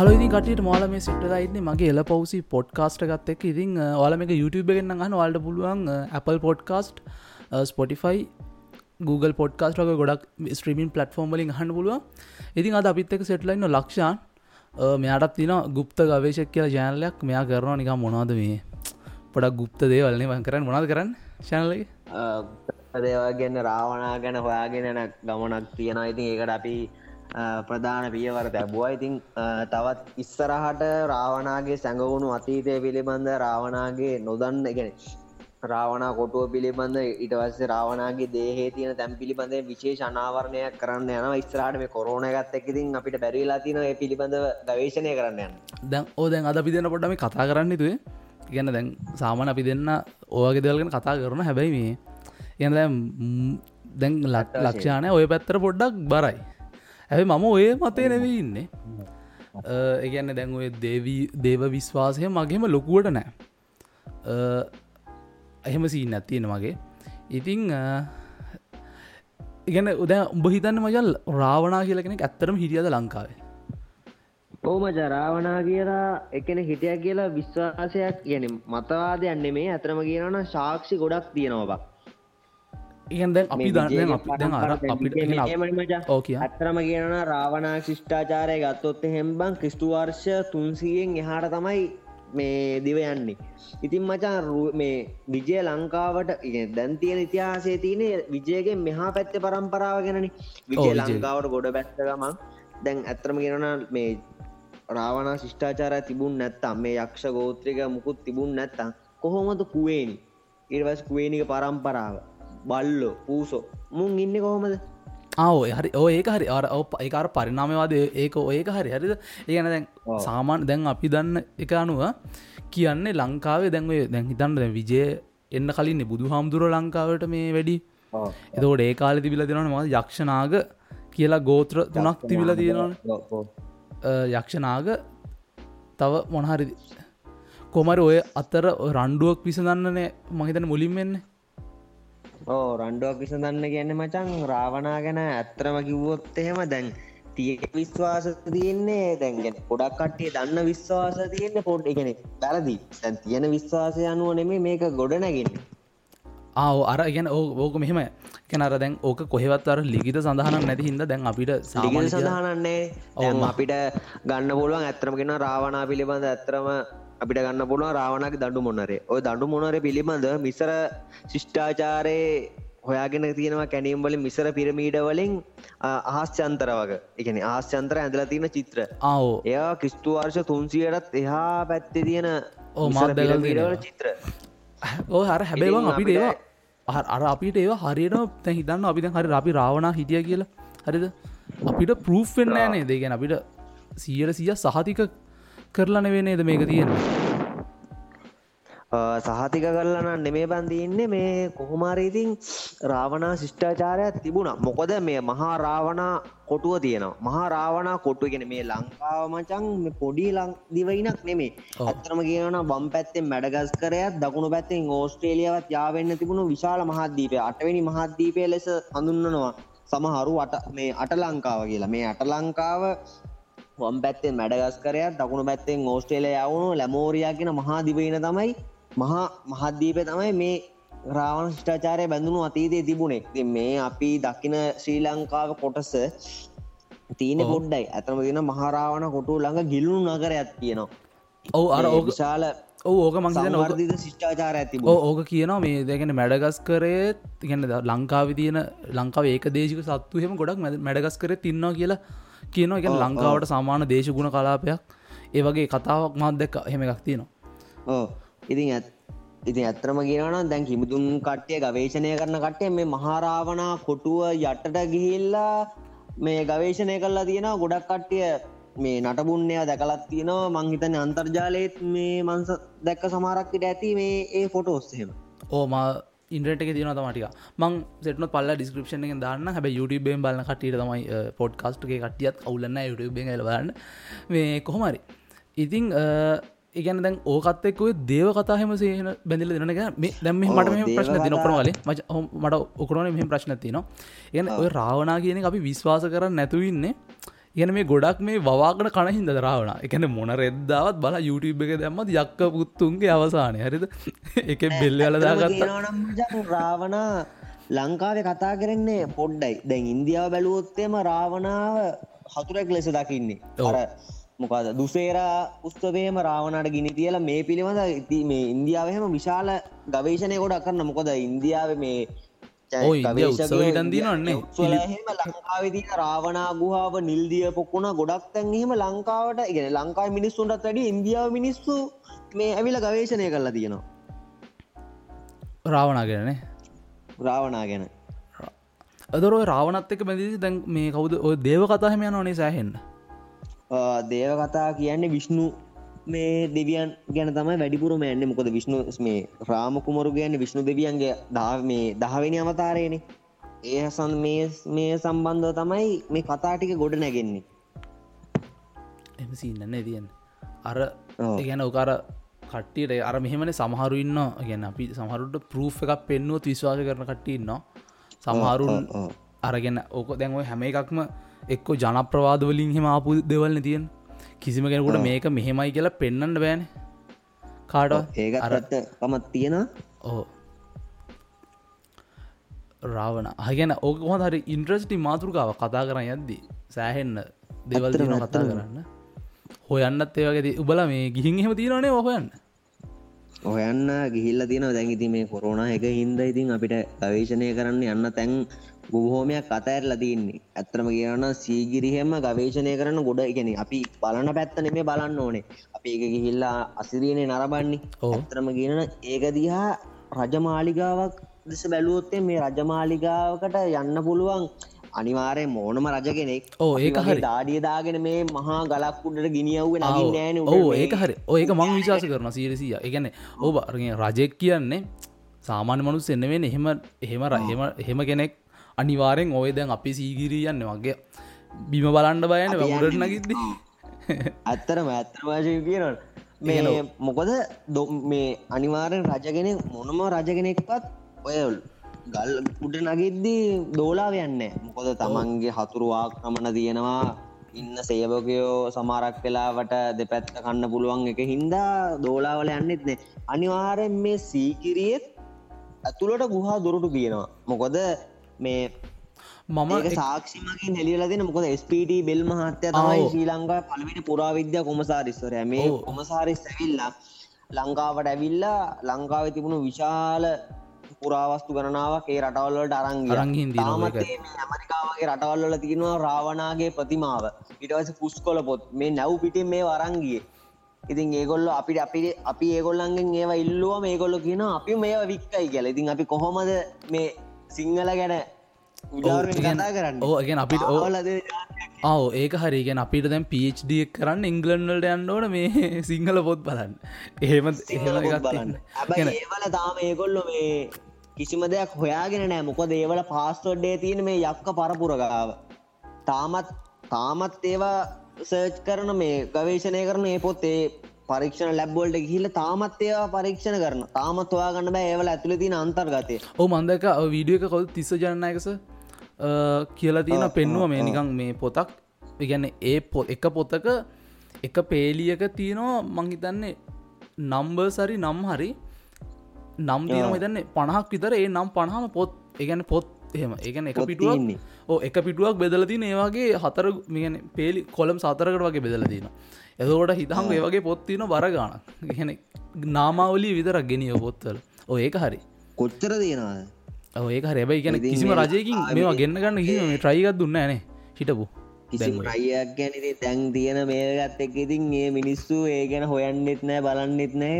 හලි කට මාල මේ සිටලා ඉන්න. මගේ එල පවසි පොඩ්කාස්ට ගත්ත එක ඉතින් ඔල මේ YouTube ගෙන්න්න ගන්න වල්ට පුළුවන් Apple podcast Spotify Google podcast ලක ගොඩක් ස්ට්‍රීමින් පලටෆෝර්ම් වලින් හන්න පුළුව ඉතින් අද අපිත් එක සෙට්ලයින්න ලක්ෂාන්. මෙයාටත් තින ගුප්ත ගවේශක් කියලා ජෑනලයක් මෙයා කරනවා නිකම් මොනාද මේ? පොඩක් ගුප්ත දේවල්න්නේ වන් කරන්න මොනාද කරන්න ශනලගේ දේවගන්න රාවනා ගැන හොයාගෙනන ගමනක් තියෙනවා. ඉතින් ඒකට අපි ප්‍රධාන පියවර තැබුවා ඉතින් තවත් ඉස්සරහට රාවනාගේ සැඟවුණු අතීතය පිළිබඳ රාවනාගේ නොදන්න ගෙන රාවනා කොටුව පිළිබඳ ඉටවස්ස රාවනාගේ දේහේ තියන තැම් පිළිබඳ විශේෂ අනාවරණයක් කරන්න යන ස්රාට මේ කොරෝණ ගත් එකතින් අපිට බැරිලා තින ඒ පිළිබඳ ගවේශණය කරන්න යන්න දැන් ඕ දැන් අද අපි දෙන්න පොටම කතා කරන්න තුේ ගැන දැන් සාමන අපි දෙන්න ඕගේ දෙවල්ගෙන කතා කරන හැබැයි මේ. එ දැන් ලක්ෂානය ඔය පැත්තර පොඩ්ඩක් බරයි ඇැ මම ඔය මතය නැවී ඉන්නේ. ඒගැන්න දැන් ඔය දේවී දේව විශ්වාසය මගේම ලොකුවට නෑ. එහෙම සීන් ඇත්තියෙන මගේ. ඉතිං ඉගැන උද උඹ හිතන්න මජල් රාවනා කියලකෙනෙ ඇත්තරම හිටියද ලංකාවේ? ඕමජ රාවනා කියලා එකන හිටිය කියලා විශ්වාසයක් කියන මතවාදයන්නේ මේ ඇතරම කියනන ශාක්ෂි ගොඩක් තියෙනවා ඉගන් දැන් අපි දන්න දැන් අර අපිට ඕ කිය. අත්‍රම කියන රාවනා ශිෂ්ඨාචාරය ගත්තොත්ත හෙම්බන් ක්‍රිස්ටුවර්ෂ තුන්සියෙන් එහාට තමයි මේ දිව යන්නේ. ඉතින් මචා මේ විජය ලංකාවට දැන් තියෙන ඉතිහාසේ තියන විජයගේ මෙහා පැත්ත පරම්පරාව ගැනනි. විජය ලංකාවට ගොඩ පැත්තගමන් දැන් ඇත්‍රම ගෙනන මේ රාවනා ශිෂ්ඨාචාරය තිබුණ නැත්තම් මේ යක්ෂ ගෝත්‍රික මුකුත් තිබුණ නැත්තම් කොහොමද කුවේනි ඉර්වස් කුවේනික පරම්පරාව බල්ලෝ පූසෝ මුන් ඉන්න කොහොමද? ආව හරි ඕ ඒක හරි. අර ඔ ඒකාර පරිනාමවාද ඒක ඒක හරි. හරිද? ඒගන දැන් සාමාන් දැන් අපි දන්න එක අනුව කියන්නේ ලංකාවේ දැන්වය දැන් හිතන්න දැ විජය එන්න කලින්නේ බුදු හාමුදුරුව ලංකාවට මේ වැඩි. එතෝට ඒ කාල තිබිල දෙෙනවන ම යක්ෂනාග කියලා ගෝත්‍ර තුනක් තිබිල තියෙනවා යක්ෂනාග තව මොනහරි කොමර ඔය අතර රණ්ඩුවක් විසඳන්නනේ මහිතන මුලින් වෙන්නේ ඕ රන්ඩුවක් විසඳන්න කියන්න මචන් රාවනා ගැන ඇත්තරම කිව්වොත් එහෙම දැන් තිය විශ්වාස තියන්නේ දැන්ගෙන පොඩක් කට්ටිය දන්න විශ්වාස තියන්න පොඩ් එකනෙ බැලදී තැන් තියෙන විශ්වාසය අනුව නෙමේ මේක ගොඩනැගෙන ආව අර ගැන ඕක මෙහෙම කැනර දැන් ඕක කොහෙවත් අර ලිගිත සඳහන නැති හිද දැන් අපිට සාමන සඳහනන්නේ ඕම අපිට ගන්න පුළුවන් ඇත්‍රමගෙන රාවනා පිළිබඳ ඇත්‍රම අපිට ගන්න පුළුව රාවනක් දඩු මොනරේ. ඔය දඩු මොනර පිළිබඳ මිසර ශිෂ්ඨාචාරයේ හොයාගෙන තියෙනවා කැනීම් වලින් මිසර පිරමීඩ වලින් අහස්්‍යන්තර වග. එකන ආශ්‍යන්තර ඇඳලා තියෙන චිත්‍ර. ආව එයා කිස්තු වර්ෂ තුන්සියටත් එහා පැත්තේ තියෙන ඕ මාර්දවල චිත්‍ර. ඕ හර හැබැවන් අපිට ඒවා අර අපිට ඒවා හරියට තැ හිතන්න අපිට හරි අපි රාවනා හිටිය කියලා. හරිද? අපිට පරූෆ් වෙන්න ෑනේ දෙගෙන අපිට සියයට සිය සහතික කරලා නෙවෙනේද මේක තියෙන සහතික කරලන නෙමේ බන්ධඉන්න මේ කොහොමාරීතින් රාවනා ශිෂ්ඨාචාරයක් තිබුණා. මොකොද මේ මහා රාවනා කොටුව තියෙනවා. මහා රාවනා කොටුව ගෙන මේ ලංකාව මචන් පොඩි ලං දිවයිනක් නෙමේ. අත්‍රම කියන බම් පැත්තෙන් මැඩගස් කරයත් දකුණු පැත්තෙන් ඕස්ට්‍රේලියාවත් යාවෙන්න තිබුණු විශාල මහද්දීපය අටවැනි මහද්දීපය ලෙස හඳුන්නනවා සමහරු අට මේ අට ලංකාව කියලා. මේ අට ලංකාව වම් පැත්තෙන් මැඩගස්කරයක් දකුණු පැත්තෙන් ඕස්ට්‍රේලය යවුණු ලැමෝරයාගෙන මහාදිවයින තමයි මහා මහද්දීපය තමයි මේ රාවණ ෂ්ඨාචාරය බැඳුණු අතීතය තිබුණෙක් මේ අපි දකින ශ්‍රී ලංකාව කොටස තීන පොඩ්ඩයි. ඇතම තින මහරාවන කොටු ළඟ ගිල්ලුණු නගරයක් තියෙනවා. ඔව අර ඕකශාල ඕක මං වර්දිත ශිෂ්ඨාචාර ඇති ඕක කියනවා මේ දැගෙන මැඩගස් කරේ තිගන්න ලංකාව තියන ලංකාව ඒක දේශක සත්තු හෙම ගොඩක් මැඩගස් කර තින්නවා කියලා කියනවා. එක ලංකාවට සාමාන දේශගුණ කලාපයක්. ඒ වගේ කතාවක් මත් දෙක් හෙම එකක් තියෙනවා. ඕ ඉතින් ඇත් ඉතින් ඇත්‍රම කියනන දැන් හිමුදුන් කට්ටිය ගවේශණය කරන කට්ටේ මේ මහාරාවනා කොටුව යටට ගිහිල්ලා මේ ගවේශණය කරලා තියෙනවා. ගොඩක් කට්ටිය මේ නටබුන්නය දැකලත් තියෙනවා. මංහිතන අන්තර්ජාලයත් මේ මන්ස දැක්ක සමාරක්කට ඇති මේ ඒ ෆොටෝස්සහෙම ඕම ඉන්ට්‍රට එක තියන තමටික මං සෙටන පල්ල ඩිස්ක්‍රපෂන එක දාන්න. හැබ YouTubeෙන් බලන්න කටියට තමයි පොඩ්කාස්ට්ගේ කටියත් අවුලන්න YouTubeෙන් ලබන්න මේ කොහොමරි ඉතිං ඒගැන දැන් ඕකත්තෙක්වේ දේව කතාහම සේහන බැඳල දෙනක මේ දැම මට මේ ප්‍රශ්න ති නොකරවාලේ මට ඔකරන මෙම ප්‍රශ්න තිනවා ඒන ඔය රාවනා කියන අපි විශ්වාස කරන්න නැතුවන්නේ ඉගෙන මේ ගොඩක් මේ වවාගන කණහින්ද රාවන එකන මොන රෙද්දාවත් බල YouTube එක දැම්මත් යක්ක පුත්තුන්ගේ අවසානය. හරිද? එක බෙල්ල අලදාගත්ත රාවනා ලංකාවේ කතා කරන්නේ පොඩ්ඩයි. දැන් ඉන්දියාව බැලුවොත්තේම රාවනාව හතුරැක් ලෙස දකින්නේ. ඔර මොකද දුසේරා උස්තවේම රාවනට ගිනි තියලා මේ පිළිබඳ ඉති මේ ඉන්දියාවහෙම විශාල ගවේශණය ගොඩක් කරන්න මොකොද ඉන්දියාව මේ උත්සවිටන්දී නොන්නේ හෙම ලංකාවිදි රාවනා ගුහාාව නිල්දිය පොක්කුණ ගොඩක් තැන්හෙම ලංකාවට ඉගෙන ලංකායි මිනිස්සුන්ටත් වැඩි ඉන්දියාව මිනිස්සු මේ ඇවිල ගවේශණය කරලා තියෙනවා. රාවනාගෙනනේ රාවනා ගැන. අදර රාවනත් එක මැදිසි දැන් මේ කවුද? ඔය දේව කතාහම යන ඕනේ සෑහෙන්න. දේව කතා කියන්නේ විශ්ණු මේ දෙවියන් ගැන තමයි වැඩිපුර මෑන්න මොකද විශ්ණු මේ රාමකුමරු ගැන්න විශ්ණු දෙවියන්ගේ දා මේ දහවෙනි අවතාරයන. ඒහසන් මේ මේ සම්බන්ධව තමයි මේ කතාටික ගොඩ නැගෙන්නේ. එම සින්නන්න තියන් අර ගැන ඔකාර කට්ටියට අර මෙහෙමන සමහරු ඉන්න ගැන අපි සමහරුට ප්‍රූ් එකක් පෙන්නුවත් විශ්වාස කරන කට්ටඉන්න සමහරුන් අරගෙන ඕක දැන්ව හැම එකක්ම එක්කො ජනප්‍රවාදවලින් හෙම ආපු දෙවල්න තියෙන් කිසිම කෙනෙකුට මේක මෙහෙමයි කියලා පෙන්න්නට බෑන. කාඩ ඒක අරත්ත කමත් තියෙන ඕ රාවන අගෙන ඕක හො හරි ඉන්ට්‍රස්ටි මාතෘකාව කතා කරන්න යද්දී සෑහෙන්න දෙවල් කතා කරන්න. හොයන්නත් ඒවගේ උබල මේ ගිහින් එහෙම තියෙනනේ ඔහොයන්න ඔයන්න ගිහිල්ල තියෙන දැන්ගිති මේ කොරුණ එක හින්ද ඉතින් අපිට ගවේශණය කරන්න යන්න තැන් බොහෝමයක් අතඇරල තින්නේ ඇත්‍රම කියන්න සීගිරිහෙම ගවේශණය කරන ගොඩ ඉගෙන අපි බලන පැත්තන මේ බලන්න ඕනේ. අපි එක ගිහිල්ලා අසිරියනේ නරබන්නේ ඕතරම කියන ඒක දිහා රජමාලිගාවක් දෙස බැලුවොත්තේ මේ රජමාලිගාවකට යන්න පුළුවන් අනිවාරය මෝනම රජ කෙනෙක්. ඕ ඒක හරි. දාඩියදාගෙන මේ මහා ගලක්කුඩට ගිනිියව්ව නෑන ඕ ඒක හරි. ඒක මං විශවාස කරන සීරසිය එකන ඕ රජෙක් කියන්නේ සාමාන්‍ය මනුස් එන්නවෙන් එහෙම එහෙම රහෙම එහෙම කෙනෙක් අනිවාරෙන් ඔය දැන් අපි සීගිරීයන්න වගේ බිම බලන්ඩ බයන වුරට නගිද්ද. ඇත්තරම ඇත්තරවාශය කියනට මේ මොකොද දො මේ අනිවාරෙන් රජගෙන මොනම රජගෙනෙක්පත් ඔයවල් ගල් උඩ නගිද්දී දෝලාව යන්න මොකොද තමන්ගේ හතුරුවා ක්‍රමණ තියෙනවා. ඉන්න සේවකයෝ සමාරක් වෙලාවට දෙපැත්ත කන්න පුළුවන් එක හින්දා දෝලාවල යන්නෙත්නේ අනිවාරෙන් මේ සීකිරියෙත් ඇතුළට ගුහා දුරටු තියෙනවා මොකොද මේ මම සාක්ෂිමකින් හෙලියල දෙන. මොකද ස්පට බෙල් මහත්‍ය තමයි ශ්‍රී ලංකා පලවිට පුරාවිද්‍ය කොමසාරිස්වරය. මේ කොමසාරිස් ඇවිල්ලා ලංකාවට ඇවිල්ලා ලංකාව තිබුණු විශාල පුරාවස්තු ගණනාවක් ඒ රටවල්ලට අරංග ඇමරිකාවගේ රටවල්ල තියෙනවා රාවනාගේ ප්‍රතිමාව. ඉටවස පුස් කොල පොත්. මේ නැව් පිටින් මේ වරංගිය ඉතින් ඒගොල්ල අපිට අපි අපි ඒගොල්ලන්ගෙන් ඒවා ඉල්ලුව මේගොල්ල කියන අපි මේ වික්කයි කියල. ඉතින් අපි කොහොමද මේ සිංහල ගැන කතා කරන්න. ඕගෙන අපිට ඕලද ආව ඒක හරිගෙන අපිට දැන් පිD කරන්න ඉංගලන්වලට යන්නඕන මේ සිංහල පොත් බලන්න. එහෙම බලන්න. ඒවල තාම ඒගොල්ලො මේ කිසිම දෙයක් හොයාගෙන නෑ මොක දේවල පාස්ටොඩ්ඩේ තියෙන මේ යක්ක පරපුරගාව. තාමත් තාමත් ඒවා සර්ච් කරන මේ ගවේශණය කරන ඒ පොත්තේ පරීක්ෂණ ලැබ්බෝල්ට ගිහිල තාමත් ඒවා පරීක්ෂණ කරන තාමත් ඔයාගන්න බෑ. ඒවල ඇතුළ තින අන්තර්ගතය. ඕ මන්දක වීඩියෝ එක කොල් තිස්ස ජනයකස කියලා තියෙන පෙන්නුව මේ නිකං මේ පොතක්. ඉගැන්න ඒ පො එක පොතක එක පේලියක තියෙනවා මංහිතන්නේ නම්බර් සරි නම් හරි. නම් තියනම හිතන්නේ පණහක් විතර ඒ නම් පණහම පොත් ඒගැන පොත් එහෙම. ඒගැන එක පිටුවන්නේ ඕ එක පිටුවක් බෙදලතින ඒවාගේ හතර මිගන පේලි කොළම් සතරකට වගේ බෙදලතින එදකොට හිතහම ඒවගේ පොත්තින බරගාන ගැන නාමාවලී විතරක් ගෙනිය පොත්තල ඕ ඒක හරි. කොච්චර තියෙනවා ඒක හැබයි ගැන කිසිම රජයකින් මේවා ගන්න ගන්න කිසිම ට්‍රයිගත් දුන්න නේ. හිටපු රයියක් ගැන තැන් තියෙන මේගත් එක් ඉතින් ඒ මිනිස්සු ඒ ගැන හොයන්නෙත් නෑ බලන්නෙත් නෑ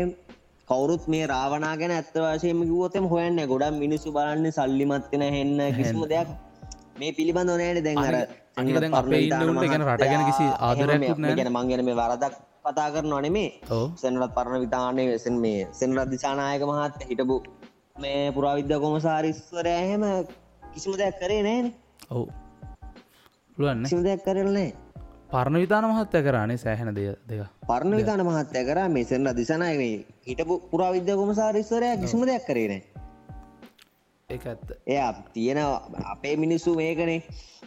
කවරුත් මේ රාවනා ගැන ඇත්ත වශයම කිවතම හොයන්න ගොඩම් මිනිස්සු බලන්න සල්ලිමත්වෙන හෙන්න කිසිම දෙයක් මේ පිළිබඳ නෑන දැන් අර අපේ ඉන්නට ගැන රට ගැන කිසි ආදරයක් ගැන මංගෙන මේ වරදක් කතා කරන අනෙමේ සැනරත් පරණ විතානය වෙසන් මේ සෙනරත් දිසානායක මහත්ත හිටපු මේ පුරාවිද්‍ය කොමසාරිස්වරය එහෙම කිසිම දෙයක් කරේ නෑන ඔවු. පුළුවන්න සිම දෙයක් කරලනේ පරණ විතාන මහත්ය කරන්නේ සෑහෙන දෙය දෙක පරණ විතාන මහත්ය කර මෙසෙන්ට දිසනයවේ හිටපු පුරාවිද්‍ය කොමසාරිස්වරය කිසිම දෙයක් කරේන ඇත්ත. එය තියෙන අපේ මිනිස්සු මේකනේ.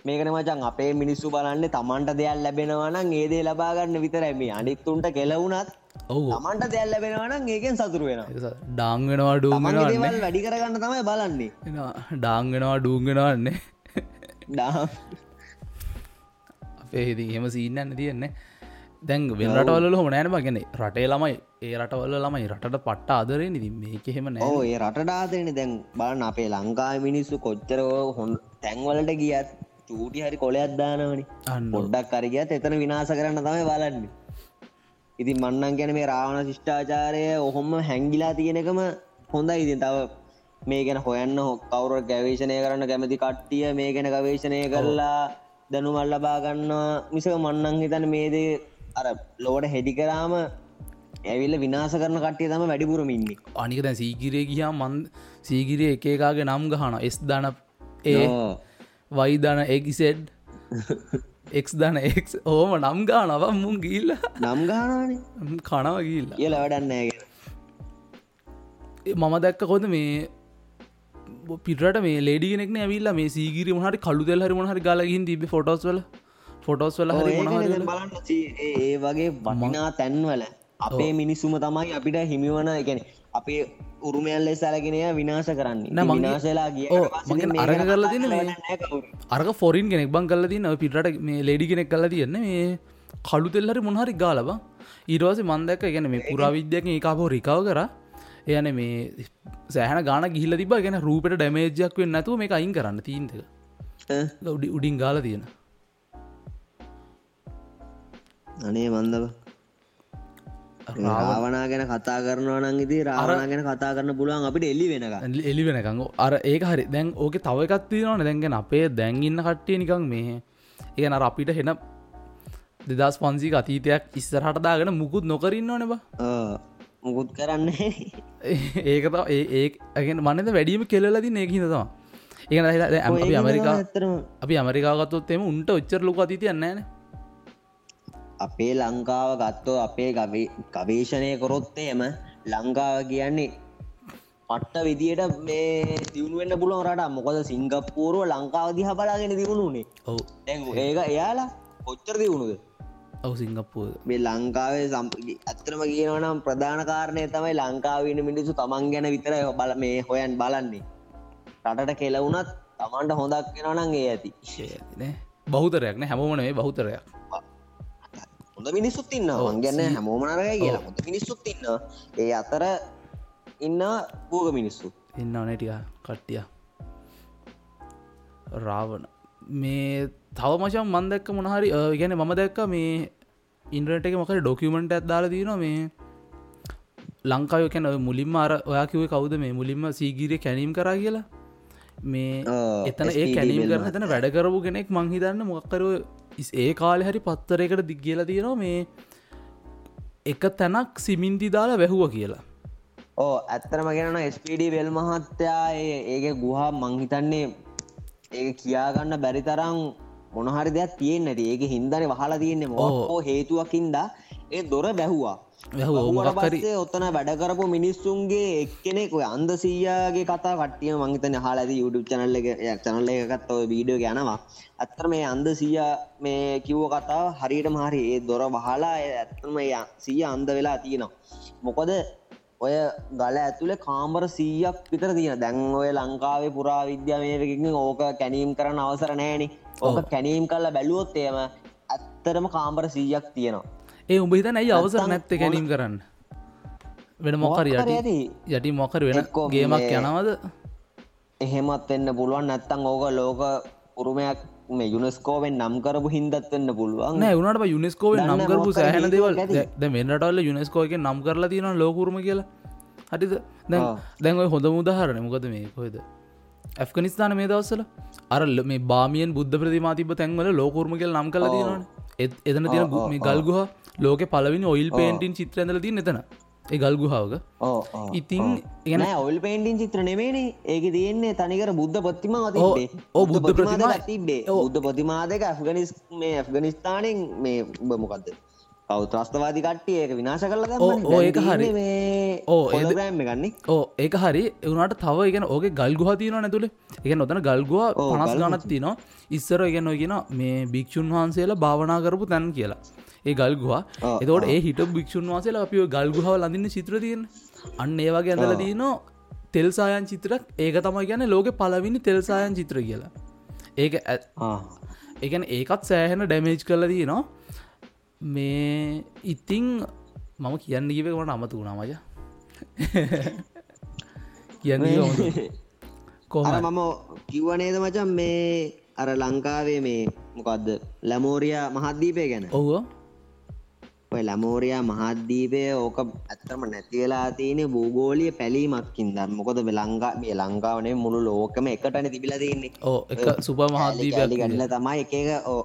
මේකන මචන් අපේ මිනිස්සු බලන්න තමන්ට දෙයක් ලැබෙනවනම් ඒදේ ලබාගන්න විතරයි. මේ අනිත්තුන්ට කෙලවුනත් තමන්ට දෙයක් ලැබෙනවනම් ඒකෙන් සතුරු වෙන ඩාංගෙනවා දේවල් වැඩි කරගන්න තමයි බලන්නේ. ඩාංගෙනවා ඩූගෙනවන්නේ ඩා අපේ හිති හෙම සීන්නන්න තියෙන්නේ දැන් වෙල්රටවල්ල හොම නෑන ගැන රටේ ළමයි ඒ රටවල්ල ළමයි රටට පට්ට ආදරේ නිති මේක හෙම නෑ. ඒ රටඩාදරන දැන් බලන්න අපේ ලංකා මිනිස්සු කොච්චර හොන් තැන්වලට ගියත් චූටි හරි කොලයක් දානවනි. පොඩ්ඩක් කරගියත් එතන විනාස කරන්න තමයි බලන්න. ඉතින් මන්නන් ගැන මේ රාවණ ශිෂ්ඨාචාරය ඔහොම හැංගිලා තියෙනකම හොඳයි. ඉතින් තව මේ ගැන හොයන්න හො කවුර ගැවේශණය කරන්න කැමති කට්ටිය මේ ගැන ගවේශණය කරලා දැනුමල් ලබාගන්න මිසක මන්නන් හිතන මේදේ අර ලෝට හෙඩි කරාම ඇවිල්ල විනාස කරන කට්ටිය තම වැඩිපුරමින්නේ අනික දැන් සීගිරේ ගියා මන් සීගිරිය එකකාගේ නම් ගහන එස් දන ඒ වයිදන එක්සෙඩ් එක් දන එක් ඕම නම් ගානව මුන් ගිල්ල නම් ගානනේ කනව ගිල්ල කියල වැඩන්නෑගෙන මම දැක්ක කොද මේ පිටට මේ ලේඩිගෙනෙක්න ඇවිල්ල මේ සීගිරි මහට කළු දෙල් හරි මොහරි ගලගින් තිබ ෆොටෝස් වල? ෆොටෝස් වල හරි ඒ වගේ වටිනා තැන්වල අපේ මිනිස්සුම තමයි අපිට හිමිවන එකන අපේ උරුමයල්ල සැලගෙනය විනාශ කරන්න. විනාශලා කියන්නේ අරග කරලා තියෙන මේ- අරක ෆොරින් කෙනෙක් බං කල්ල තින පිටට මේ ලෙඩි කෙනෙක් කල්ල තියන්න මේ කළු තෙල්හරි මොහරි ගාලබ ඉරවාස මන්දක ගැන මේ පුරාවිද්‍යයක ඒකාපෝ රිකාව කර. එයන මේ සෑහන ගාන ගිහිල තිබ ගැන රූපට ඩැමේජයක් වෙන්න නැතුව මේ අයින් කරන්න තීන්තක උඩි උඩින් ගාල තියෙන අනේ මන්දව රාවනා ගැන කතා කරනවා නං ඉති රාවනා ගැන කතා කරන්න පුළුවන් අපිට එල්ලි වෙනක එලි වෙනකංග අර ඒක හරි. දැන් ඕක තව එකත්තිනවන දැන්ගෙන අපේ දැන්ඉන්න කට්ටිය නිකං මේ ඒ නර අපිට හෙන දෙදස් පන්සි අතීතයක් ඉස්සරහට දාගෙන මුකුත් නොකරන්න ඕනවා මුකුත් කරන්න ඒක තව ඒ ඒ ඇගෙන මනද වැඩීම කෙල්ලදී ඒක හිතවා ඒ අපි ඇමරිකා අපි ඇමරිකාගත්තොත් එම උන්ට ඔච්චර ලොක අතිතියන්නේන අපේ ලංකාව ගත්තෝ අපේ ගවේ ගවේශණය කොරොත්තේම ලංකාව කියන්නේ පට්ට විදියට මේ තිවුණුවෙන්න්න පුළුවන් රට මොකද සිංගප්පූරුව ලංකාව දිහ බලාගෙන දියුණුනේ ඔවු. ඒක එයාලා කොච්චර දියුණුද? ඔවු සිංගප්පුව මේ ලංකාවේ සම් ඇත්තරම කියනවනම් ප්‍රධාන කාරණය තමයි ලංකාවන මිනිසු තමන් ගැන විතර බල මේ හොයන් බලන්නේ. රටට කෙලවුනත් තමන්ට හොඳක් කෙනවනන් ඒ ඇති. බෞතරයක්න හැමෝමන බෞතරයක් හොඳ මිනිස්සුත් ඉන්න ගැන්න හැමෝමනරය කියලා හොඳ මිනිස්සුත් ඉන්න ඒ අතර ඉන්න පූග මිනිස්සු. එන්න අනටිය කට්ටිය. රාවණ. මේ තව මචන් මන්දක්ක මොනහරි ගැන මම දැක්ක මේ ඉන්ද්‍රට එක මොක ඩොකියමෙන්ට් ඇත්දාලා තියනවා මේ ලංකාව කැන මුලින්ම අර ඔයා කිවේ කවුද මේ මුලින්ම සීගීරය කැනීම් කරා කියලා? මේ එතන ඒ කැනීම් කරන තන වැඩ කරපු කෙනෙක් මංහිතන්න මොක්කරව ඒ කාලෙ හරි පත්තරයකට දික් කියලා තියෙනවා මේ එක තැනක් සිමින්ති දාලා වැැහුව කියලා. ඕ ඇත්තරම ගෙනන ස්පඩ වෙල් මහත්තයා ඒක ගුහා මංහිතන්නේ ඒ කියාගන්න බැරි තරම් මොනහරි දෙයක් තියෙන් නැති. ඒක හින්දන වහලා තියන්නේ මොකෝ හේතුවකින්ද ඒ දොර බැහුවා ඔත්තන වැඩ කරපු මිනිස්සුන්ගේ එක්කෙනෙක් ඔය අන්ද සීයාගේ කතා කටිය මංහිතන හලාද YouTube චනල්ල එක චනල්ල එකකත් ඔය වීඩියෝ යනවා. ඇත්තර මේ අන්ද සීය මේ කිව්ව කතා හරියට මහරි ඒ දොර වහලා ඇත්තම සීය අන්ද වෙලා තියෙනවා. මොකොද ඔය ගල ඇතුළේ කාමර සීයක් විතර තියෙන දැන් ඔය ලංකාවේ පුරා විද්‍යාමයකින් ඕක කැනීම් කරන්න අවසර නෑනේ ඕක කැනීම් කල්ල බැලුවොත් එයම ඇත්තරම කාම්බර සීයක් තියෙනවා ඒ උඹ හිතන ඇයි අවසර නැත්ත ගැනීම් කරන්න? වෙන මොකර යටි. යටි. මොකර වෙන ගේමක් යනවද? එහෙමත් වෙන්න පුළුවන්. නැත්තං ඕක ලෝක උරුමයක් මේ යුනස්කෝවෙන් නම් කරපු හින්දත් වෙන්න පුළුවන්. නෑ උනට යුනෙස්කෝව දන්න නම් කරපු සෑහන දේවල්. ද මෙන්නටල්ල යුනෙස්කෝක නම් කරලා තියෙන ලෝකරුම කියලා. හටිද දැන් ආ. දැන් ඔය හොඳ මුදහරන මොකද මේ? කොහෙද? ඇෆ්ගනිස්ථාන මේ දවස්සල අරල්ල මේ බාමියන් බුද්ධ ප්‍රතිමාතිබ තැන්වල ලෝකරුම කියල නම් කල තියෙනවන එතන ගු- මේ ගල්ගුහ ලෝක පලවිනි ඔයිල් පේන්ටින් චිත්‍රඇඳල තින් එතන. ඒ ගල්ගුහාවක ඉතින් ඉගෙන නෑ ඔල් පේන්ටින් චිත්‍ර නෙමේනේ ඒක තියෙන්නේ තනිකර බුද්ධ පත්තිම ඕ, බුද්ධ ප්‍රතිමා- තිබේ බුද්ධ ප්‍රතිමා දෙක ඇෆගනිස් මේ ඇෆගනිස්ථානෙන් මේ උඹ කවු ත්‍රස්තවාදි කට්ටිය? ඒක විනාශ කල ඕ ඒක හරි. ඕ, ඒද- ග්‍රෑම් ගන්නේ ඕ ඒක හරි. එවනට තව ඉගෙන ඕගේ ගල්ගුහ තියන නැතුළ එක නොතන ගල්ගුව පනස්. ගනත් තිනවා ඉස්සර ඉගෙන ඔගෙන මේ භික්ෂූන් වහන්සේලා භාවනා කරපු තැන් කියලා. ඒ ගල්ගුවා එතවට ඒ හිට භික්ෂූන් වහන්සේලා අපිෝ ගල්ගුහව ලඳන්න චිත්‍ර තියෙන අන්න ඒවාගේ ඇඳල දීනෝ තෙල්සායන් චිත්‍රක් ඒක තමයි ගැන ලෝක පලවිනි තෙල්සායන් චිත්‍ර කියලා. ඒක ඇ- එකන ඒකත් සෑහෙන ඩැමේජ් කල දීනවා මේ ඉතිං මම කියන්න ගීවකට අමතු වුණා මජ කියන්න අර මම කිව්වනේද මචන් මේ අර ලංකාවේ මේ මොකක්ද ලැමෝරියා මහද්දීපය ගැන. ඔව්ව. ඔය ලැමෝරයා මහද්දීපය ඕක ඇත්තම නැතිවෙලා තියෙන භූගෝලිය පැලීමක්කින් දම් මොකද ලංකා මේ ලංකාවනේ මුළු ලෝකම එකටන තිබිල තින්නේ ඕ එක සුප කෑලි මහද්දීපයක් ගැඩල තමයි එක එක ඕ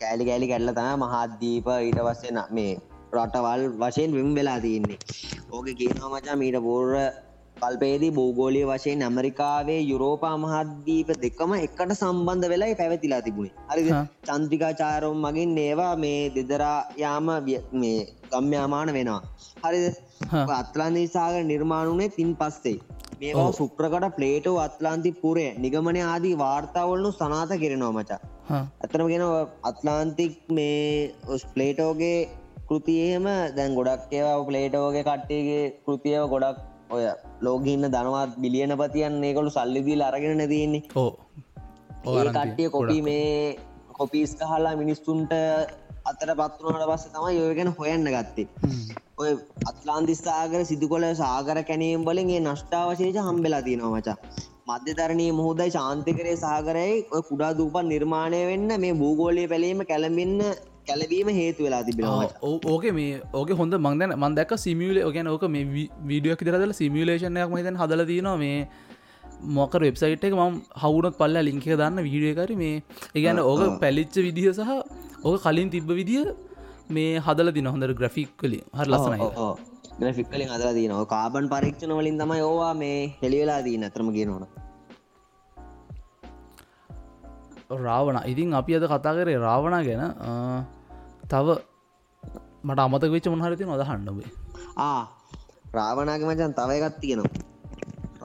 කෑලි කෑලි ගැඩල තම මහද්දීප ඊට පස්සෙන මේ රටවල් වශයෙන් විම් වෙලා තියන්නේ. ඕක කියනවා මචා මීට පූර්ව කල්පේදී භූගෝලිය වශයෙන් ඇමරිකාවේ යුරෝපා මහද්දීප දෙකම එකට සම්බන්ධ වෙලායි පැවතිලා තිබුණේ. හරි. චන්ත්‍රිකාචාරම් මගින් ඒවා මේ දෙදරා යාම මේ ගම්්‍යාමාන වෙනවා. හරිද? හා. අත්ලාන්දී සාගර නිර්මාණුනේ තින් පස්සේ. මේවා. සුප්‍රකට ප්ලේටෝ අත්ලාන්ති පුරය නිගමන ආදී වාර්තාවලනු සනාත කෙරෙනවා මචා ඇතනම ගෙන අත්ලාන්තික් මේ ඔස් ප්ලේටෝගේ කෘතියම දැන් ගොඩක් ඒවා ප්ලේටෝගේ කට්ටේගේ කෘතියව ගොඩක් ඔය ලෝගඉන්න දනවත් බිලියන පතියන් ඒකොළු සල්ලිදිීල අරගෙන නැතින්නේ ඕ කට්ටිය කොපි මේ කොපිස් කහලා මිනිස්තුන්ට අතර පත්වනට පස්ස තමයි යෝගෙන හොයන්න ගත්තේ. ඔය අත්ලාන්තිස්ථාගර සිදු කොල සාගර කැනීම් වලින්ගේ නෂ්ටාවශේෂ හම්බෙලා තියෙනවා මචා මධ්‍යතරණී මුහෝදයි ශාන්තිකරය සාගරයි ඔය කුඩා දූපන් නිර්මාණය වෙන්න මේ භූගෝලය පැලීම කැළඹෙන්න කැලබීම හේතු වෙලා තිබෙනවා ඕක මේ ඕක හොඳ මංදන මන්දක් සිමියල ඕගැන ඕක මේ වීඩියක් දරදල සිමියලේෂනයක් මතන් හදල තිනවා මේ මොක වෙබ්සයිට් එක ම හවුනත් පල්ල ලිංක දන්න වීඩියකර මේ ඒගැන ඕක පැලිච්ච විදිහ සහ ඕක කලින් තිබ්බ විදිහ මේ හදල දින හොඳර ග්‍රෆික් කලින් හර ලස්සනයි ග්‍රෆික්කලින් අදලා තියනවා. කාබන් පරීක්ෂණ වලින් තමයි ඕවා මේ හෙළිවෙලා දී නතරම ගෙනවන රාවණ ඉතින් අපි අද කතා කරේ රාවණ ගැන. තව මට අමතක වෙච්ච මොහරති නොද හන්නබේ ආ රාවනාග මචන් තව එකත් තියෙනවා.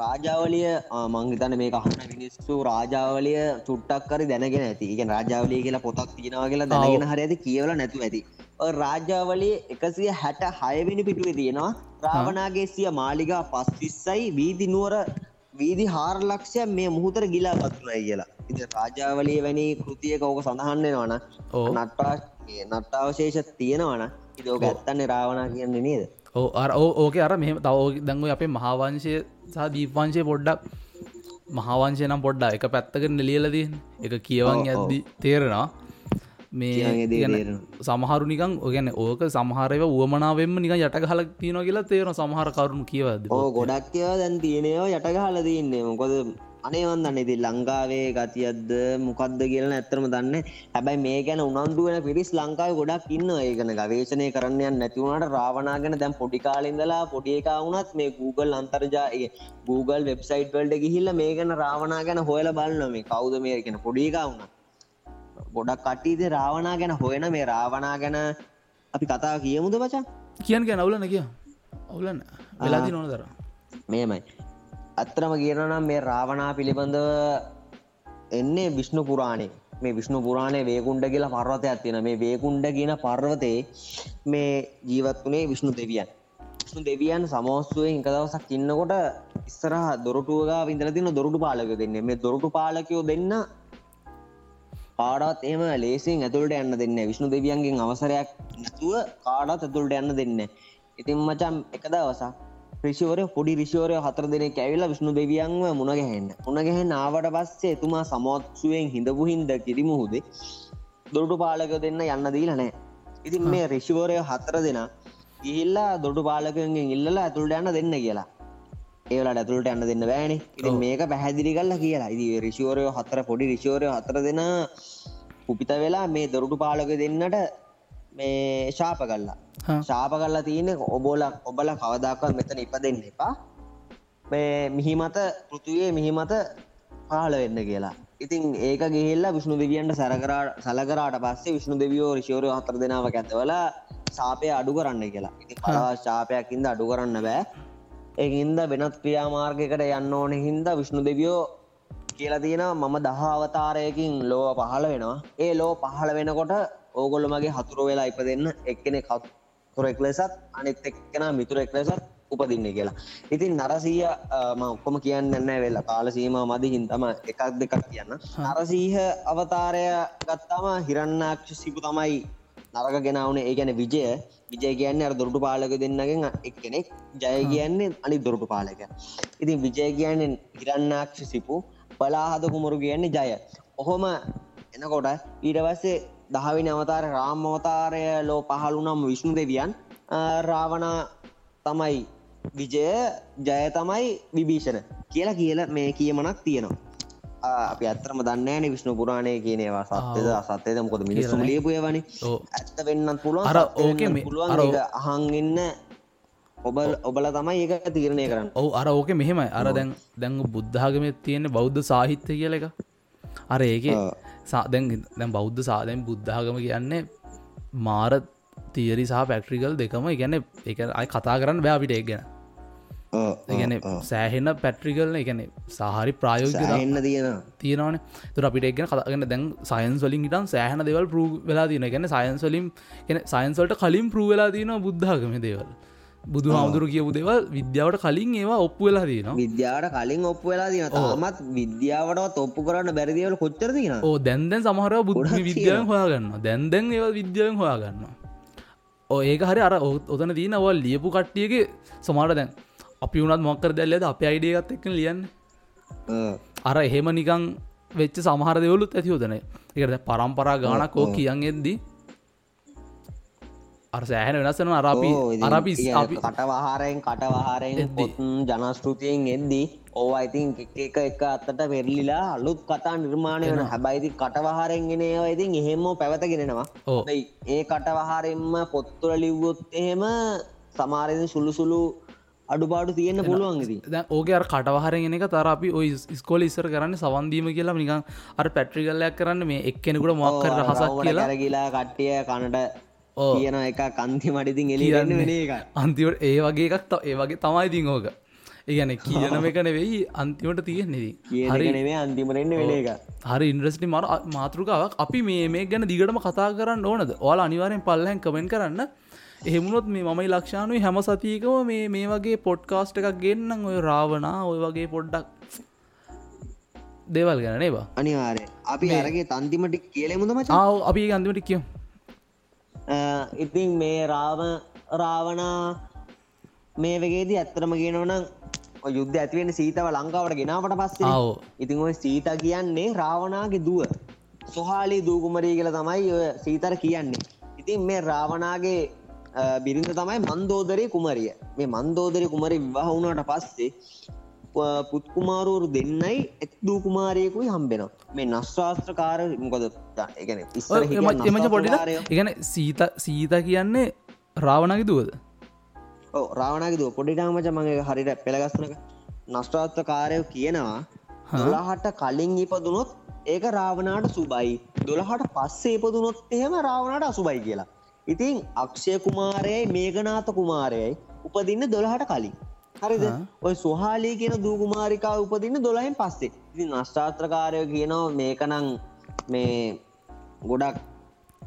රාජාවලිය මංගතන මේ අහන මිනිස්සු රාජාවලිය චුට්ටක් කරි දැනගෙන ඇති. එක රාජාවලිය කියලා පොතක් තියෙනවා කියලා දැනගෙන හරි ඇති කියවල නැතු ඇති ඔය රාජාවලිය එකසිය හැට හයවෙනි පිටුවේ තියෙනවා. රාවනාගේ සිය මාලිගා පස් විස්සයි වීදි නුවර වීදි හාර ලක්ෂය මේ මුහුතර ගිලා පත්තුනයි කියලා. ඉති රාජාවලිය වැනි කෘතියක ඕක සඳහන්වෙනවන ඕ නට්ටා නට්ටාවශේෂ තියෙනවන ඉදෝක ඇත්තන්නේ රාවනා කියන්නේ නේද? ඕ අර ඕක අර මෙහම තව දැන්ව අපේ මහාවංශය සහ දීපවංශය පොඩ්ඩක් මහාවංශය නම් පොඩ්ඩා එක පැත්තක නෙලියලදී එක කියවන්. ඇද්දි තේරෙනවා මේ. සමහරු නිකන් ඔගැන ඕක සමහරව වුවමනාවෙන්ම නික යට හල තියන කියලා තේරන සමහර කරුණු කියවද ඕ ගොඩක් ඒවා දැන් තියනයෝ යටගහල තියන්නේ. මොකොද අනේවන්දන්න ඉති ලංකාවේ ගතියද්ද මොකක්ද කියල ඇත්තරම දන්න. හැබැයි මේ ගැන උනන්දුවන පිරිස් ලංකාව ගොඩක් ඉන්න ඒගන ගවේශනය කරන්නයන් නැතිවුණට රාවනාගෙන දැන් පොඩිකාලින්දලා පොඩියකා වුණත් මේ Google අන්තර්ජාය Google වෙබ්සයිට් වල්ට ගිහිල්ල මේ ගැන රාවනා ගැන හොයල බලන්න මේ කවුද මේ ගැන පොඩිකා වුණ ගොඩක් කට්ටීද රාවනා ගැන හොයන මේ රාවනා ගැන අපි කතා කියමුද බචා? කියන් ගැන අවුලන කිය අවුලන්න. වෙලාදි නොන දර මේමයි අත්තරම කියනනම් මේ රාවනා පිළිබඳව එන්නේ විශ්ණු පුරාණය මේ විශ්ණු පුරාණය වේකුන්ඩ කියලා පර්වතයක් තියෙන මේ වේකුන්ඩ කියන පර්වතයේ මේ ජීවත් වනේ විශ්ණු දෙවියන්. විශ්ණු දෙවියන් සමෝස්තුවේ එක දවසක් ඉන්නකොට ඉස්සරහ දොරටුවගා විඳල තින දොරටු පාලක දෙන්න. මේ දොරටු පාලකයෝ දෙන්න කාඩත් එම ලේසින් ඇතුළට යන්න දෙන්න විශ්ණු දෙවියන්ගෙන් අවසරයක් නැතුව කාඩත් ඇතුළට යන්න දෙන්න ඉතින් මචම් එක දවසක් රිෂවරය පොඩි රිෂවරය හතර දෙනෙ ඇවිලා විශ්ණු දෙවියන්ව මුණගැහෙන්න උනගැහෙන් ආවට පස්සේ එතුමා සමෝත්සුවෙන් හිඳපු හින්ද කිරිමුහුදේ දොරටු පාලක දෙන්න යන්න දීල නෑ ඉතින් මේ රිෂිවරය හතර දෙෙන ගිහිල්ලා දොඩු පාලකගෙන් ඉල්ලලා ඇතුළට යන්න දෙන්න කියලා ඒවලට ඇතුළට යන්න දෙන්න බෑනේ. ඉතින් මේක පැහැදිලි කල්ලා කියලා. ඉදි රිෂිවරයෝ හතර පොඩි රිෂිවරය හතර දෙෙන පුපිත වෙලා මේ දොරටු පාලක දෙන්නට මේ ශාප කල්ලා ශාප කල්ලා තියෙන ඔබෝල ඔබල කවදක්වත් මෙතන ඉප දෙන්න එපා. මේ මිහිමත පෘතුවේ මිහිමත පාල වෙන්න කියලා. ඉතින් ඒක ගේල්ලා විష్ණු දෙවියන්ට සැරකරා සලකරාට පස්සේ විష్ණු දෙවියෝ රිෂෝරය හතර දෙනාව ඇතවල සාපය අඩු කරන්න කියලා. ඉති පලවා ශාපයක්කින්ද අඩු කරන්න බෑ ඒහින්ද වෙනත් ක්‍රියාමාර්ගකට යන්න ඕන හින්ද විෂ්ණු දෙවියෝ කියලා තියෙන මම දහවතාරයකින් ලෝව පහළ වෙනවා. ඒ ලෝ පහළ වෙනකොට ඕගොල්ල මගේ හතුරු වෙලා ඉප දෙන්න එක්කෙනෙ කතුරෙක් ලෙසත් අනිත් එක්කෙන මිතුරෙක් ලෙසත් උපදින්න කියලා. ඉතින් නරසීය ඔක්කොම කියන්න න්න වෙලා. කාලසීම මදිහින් තම එකක් දෙකක් කියන්න. නරසීහ අවතාරය ගත්තාම හිරන්නාක්ෂ සිපු තමයි නරක ගෙනවනේ ඒ ගැන විජය. විජය කියන්නේ අර දොරටු පාලක දෙන්නගෙන් එක් කෙනෙක්. ජය කියන්නේ අනි දොරටු පාලක. ඉතින් විජය කියන්නේ හිරන්නාක්ෂ සිපු. පලාහද කුමරු කියන්නේ ජය. ඔහොම එනකොට ඊට පස්සේ දහවි නවතාර රාම්මවතාරය ලෝ පහළුනම් විශ්ණු දෙවියන් රාවණ තමයි විජය ජය තමයි විභීෂණ කියලා කියල මේ කියමනක් තියෙනවා අපි අත්‍රම දන්නෑන විශ්ණු පුරාණය කියනවා සත්‍යද අසත්‍යද? මොකද මිනිස්සු ලියපුයවනි ඇත්ත වෙන්නත් පුළුවන් අර ඕක පුළුවන්. අහංගන්න ඔබල් ඔබල තමයි ඒක තීරණය කරන්න. ඔව අර ඕක මෙහෙමයි. අර දැන් දැංග බුද්ධාගම තියෙන බෞද්ධ සාහිත්‍ය කියල එක. අර ඒක සාදැන් දැන් බෞද්ධ සාදැන් බුද්ධාගම කියන්නේ මාර තීරි සහ පැක්ට්‍රිකල් දෙකම. ගැන එක අයි කතා කරන්න බෑ අපිට එක් ගැන ගැන සෑහෙන්න පැට්‍රිකල්න එකන සාහරි ප්‍රායෝග එන්න තියෙන තියෙනවන. තුර අපිට එක්ගෙන කතාගෙන දැන් සයින්ස් වලින් ඉටන් සෑහන දෙවල් පරු වෙලා තියන ගැන සයින්ස් වලින් සයින්ස්වලට කලින් පරු වෙලා තියන බුද්ධාගම දේවල්. බුදු හාමුදුරු කියපු දෙවල් විද්‍යාවට කලින් ඒවා ඔප්පු වෙලා තියෙන විද්‍යාවට කලින් ඔප්පු වෙලා තියෙන තාමත් විද්‍යාවට ඔප්පු කරන්න බැරිදිවල කොච්චරදින ඕ දැන්දැන් සමහර බුද්ධ විද්‍යාවෙන් හොයාගන්න දැන්දැන් ඒව විද්‍යාවෙන් හොයාගන්න ඒක හරි අර ඔතන තියනවල් ලියපු කට්ටියගේ සමාට දැන් අපි වුණත් මොක්කර දැල්ලද? අප අයිඩියගත් එක්ක ලියන්න. අර එහෙම නිකං වෙච්ච සමහර දෙවලුත් ඇති ෝදන එකට පරම්පරා ගානක් ඕ කියන් එද්දී අර සෑහන වෙනස්සන අරපි අරපි කටවහාරයෙන් කටවහාරයෙන් ජනස්ෘතියෙන් එද්දී. ඕ අයිතින් එක එක අත්තට පෙරලිලා අලුත් කතා නිර්මාණය වන හැබයිති කටවහාරෙන් ගෙනේවා ඉතින් එහෙම පැවතගෙනෙනවා. ඒ කටවහාරෙන්ම පොත්තුල ලිව්වොත් එහෙම සමාරයෙන් සුළු සුළු අඩුපාඩු තියෙන්න්න පුළුවන්ගදී ඕක කටවහරගෙන එක තර අපි ඔයි ස්කෝල ඉස්සර කරන්න සවන්දීම කියලා නිකං අර පැට්‍රිකල්ලයක් කරන්න මේ එක්කෙනෙකුට මොක්කර හසක් කියලා. රැගලා කට්ටිය කනට කියන එක කන්ති මටිතින් එලිරන්න වෙන එක අන්තිවට ඒ වගේ එකක් ඒ වගේ තමයි තිං ඕක. ඒගැන කියනම එක නෙවෙයි අන්තිමට තියෙන්නේ හරි. නෙවේ අන්තිමරෙන්න්න වෙන එක හරි ඉන්ද්‍රස්ටි මර මාතෘකාවක්. අපි මේ මේ ගැන දිගටම කතා කරන්න ඕනද? ඕල අනිවාරෙන් පල්ලහැන් කමෙන් කරන්න එහෙමුණොත් මේ මයි ලක්ෂානුයි හැම සතියකව මේ මේ වගේ පොඩ්කාස්ට් එකක් ගෙන්න්නම් ඔය රාවනා ඔය වගේ පොඩ්ඩක් දේවල් ගැන නේවා අනිවාරය අපි අරගේ තන්තිමටි කියලෙමුදම චාව අපි අන්තිමටි කියම්. ඉතින් මේ රාව රාවනා මේ වගේදී ඇත්තරම ගෙනවනම් යුද්ධ ඇතිවෙන සීතව ලංකාවට ගෙනාවට පස්සේ. ඉතින් ඔය සීත කියන්නේ රාවනාගේ දුව. සොහාලි දූකුමරී කියල තමයි ඔය සීතර කියන්නේ. ඉතින් මේ රාවනාගේ බිරිඳ තමයි මන්දෝදරය කුමරිය. මේ මන්දෝදරය කුමරි විවාහවුණට පස්සේ පුත්කුමාරුවරු දෙන්නයි එක් දූ කුමාරයකුයි හම්බෙනවා. මේ නස්්‍රාස්ත්‍රකාර මොකද එකන එමච පොඩිට ඉගන සීත සීත කියන්නේ රාවණගේ දුවද රාවණගේ දුව පොඩිටාමච මගේ හරිට පෙළගස්නක නස්ට්‍රාත්‍රකාරය කියනවා දොලාහට කලින් ඉපදුනොත් ඒක රාවනාට සුබයි. දොළහට පස්සේ ඉපදුනොත් එහෙම රාවණට අසුබයි කියලා ඉතින් අක්ෂය කුමාරයයි මේගනාත කුමාරයයි උපදින්න දොළහට කලින්. හරිද? ඔය සොහාලී කියන දූකුමාරිකා උපදින්න දොලයින් පස්සේ. ඉති නශ්චාත්‍රකාරය කියනවා මේකනං මේ ගොඩක්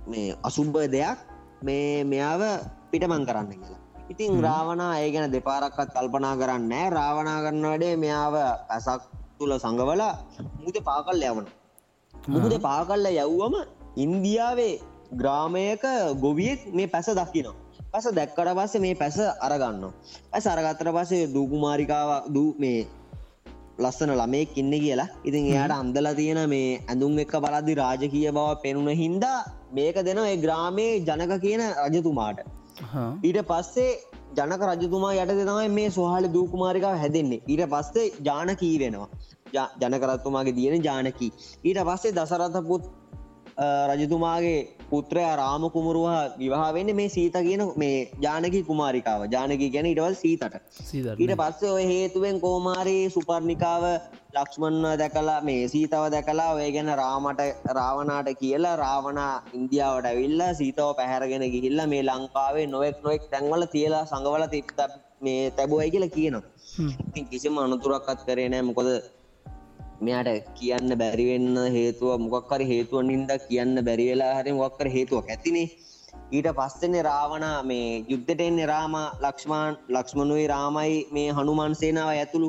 මේ අසුම්භය දෙයක්. මේ මෙයාව පිටමං කරන්න කියලා. ඉතින් රාවනා ඒ ගැන දෙපාරක්කත් කල්පනා කරන්න රාවනා කරන්න වැඩේ මෙයාව ඇසක් තුළ සඟවල මුද පාකල් යවන මුහද පාකල්ල යව්වම ඉන්දියාවේ ග්‍රාමයක ගොවියෙක් මේ පැස දකිනවා. පස දැක්කට පස්සේ මේ පැස අරගන්න ඇස් අරගත්තර පසේ දූකුමාරිකාව දූ මේ ලස්සන ළමෙක් ඉන්න කියලා. ඉතින් එයාට අන්දලා තියෙන මේ ඇඳුම් එක්ක බලදදි රාජකීය බව පෙනුන හින්දා මේක දෙන ඒ ග්‍රාමේ ජනක කියන රජතුමාට. ඊට පස්සේ ජනක රජතුමා යට දෙනයි මේ සොහල දූකුමාරිකාව හැදෙන්නේ. ඊට පස්සේ ජානකී වෙනවා. ජනකරත්තුමාගේ දියන ජානකී. ඊට පස්සේ දසරථපුත් රජතුමාගේ පුත්‍රය රාමකුමරුවා විවාහවෙන්න මේ සීත කියන මේ ජානකි කුමාරිකාව. ජානකි ගැන ඉටවල් සීතට. ඊට පස්සේ ඔය හේතුවෙන් කෝමාරී සුපර්ණිකාව ලක්ෂ්මන්ව දැකලා මේ සීතව දැකලා ඔය ගැන රාමට රාවනාට කියලා රාවනා ඉන්දියාවට ඇවිල්ලා සීතව පැහැරගෙන ගිහිල්ල මේ ලංකාවේ නොවෙක් නොෙක් තැන්වල තියලා සඟවල තිප්ත මේ තැබුවයි කියලා කියනවා. කිසිම අනතුරක්කත් කරේ නෑ. මොකොද මෙයාට කියන්න බැරිවෙන්න හේතුව මොකක්කර හේතුවන් හින්ද කියන්න බැරිවෙලා හරි මොක්කර හේතුවක් ඇතිනේ. ඊට පස්සෙන්නේ රාවණ මේ යුද්ධටෙන්නේ රාම ලක්ෂ්මාන් ලක්ෂ්මනුයි රාමයි මේ හනුමන් සේනාව ඇතුළු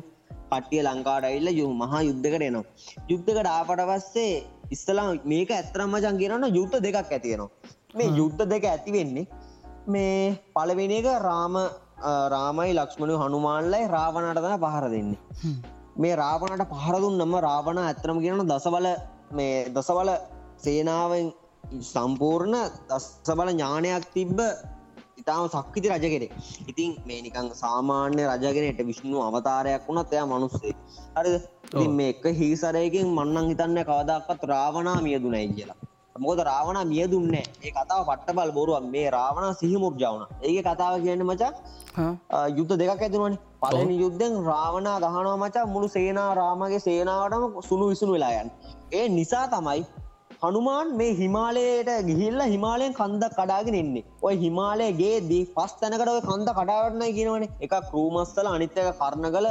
පට්ටිය ලංකාට ඇල්ල යු මහා යුද්ධකට එනවා. යුද්ධකට ආපට පස්සේ ඉස්සලා මේක ඇත්තරම්ම ජංගේරන්න යුද්ධ දෙකක් ඇතියෙනවා මේ යුද්ධ දෙක ඇති වෙන්නේ මේ පලවෙන එක රාම රාමයි ලක්ෂ්මණු හනුමාන්ලයි රාවණට තන පහර දෙන්නේ මේ රාවණට පහරදුන් නම රාවණ ඇත්‍රම කියන දසබල මේ දසබල සේනාවෙන් සම්පූර්ණ දස්සබල ඥානයක් තිබ්බ ඉතාම සක්විති රජ කෙනෙ ඉතින් මේ නිකං සාමාන්‍ය රජගෙනට විශ්ණු අවතාරයක් වුණත් එයා මනුස්සේ. හරි මේ එක හිසරයකින් මන්නන් හිතන්න කවදක්වත් රාවනා මියදුනයි කියලා මොකද රාවණ මිය දුන්නේ ඒ කතාව පට්ට බල් බොරුව මේ රාවණ සිහිමුර්ජාවන ඒ කතාව කියන්න මචා යුද්ධ දෙකක් ඇතිවනි පලනි යුද්ධෙන් රාවනා ගහනවා මචා මුළු සේනා රාමගේ සේනාවටම සුළු විසුණු වෙලායන් ඒ නිසා තමයි හනුමාන් මේ හිමාලයට ගිහිල්ල හිමාලයෙන් කන්ද කඩාගෙන එන්නේ ඔය හිමාලයගේ දී පස් තැනකට ඔය කන්ද කඩාවටන කියනවන. එක කරූමස්සල අනිත්‍යක කරණ කල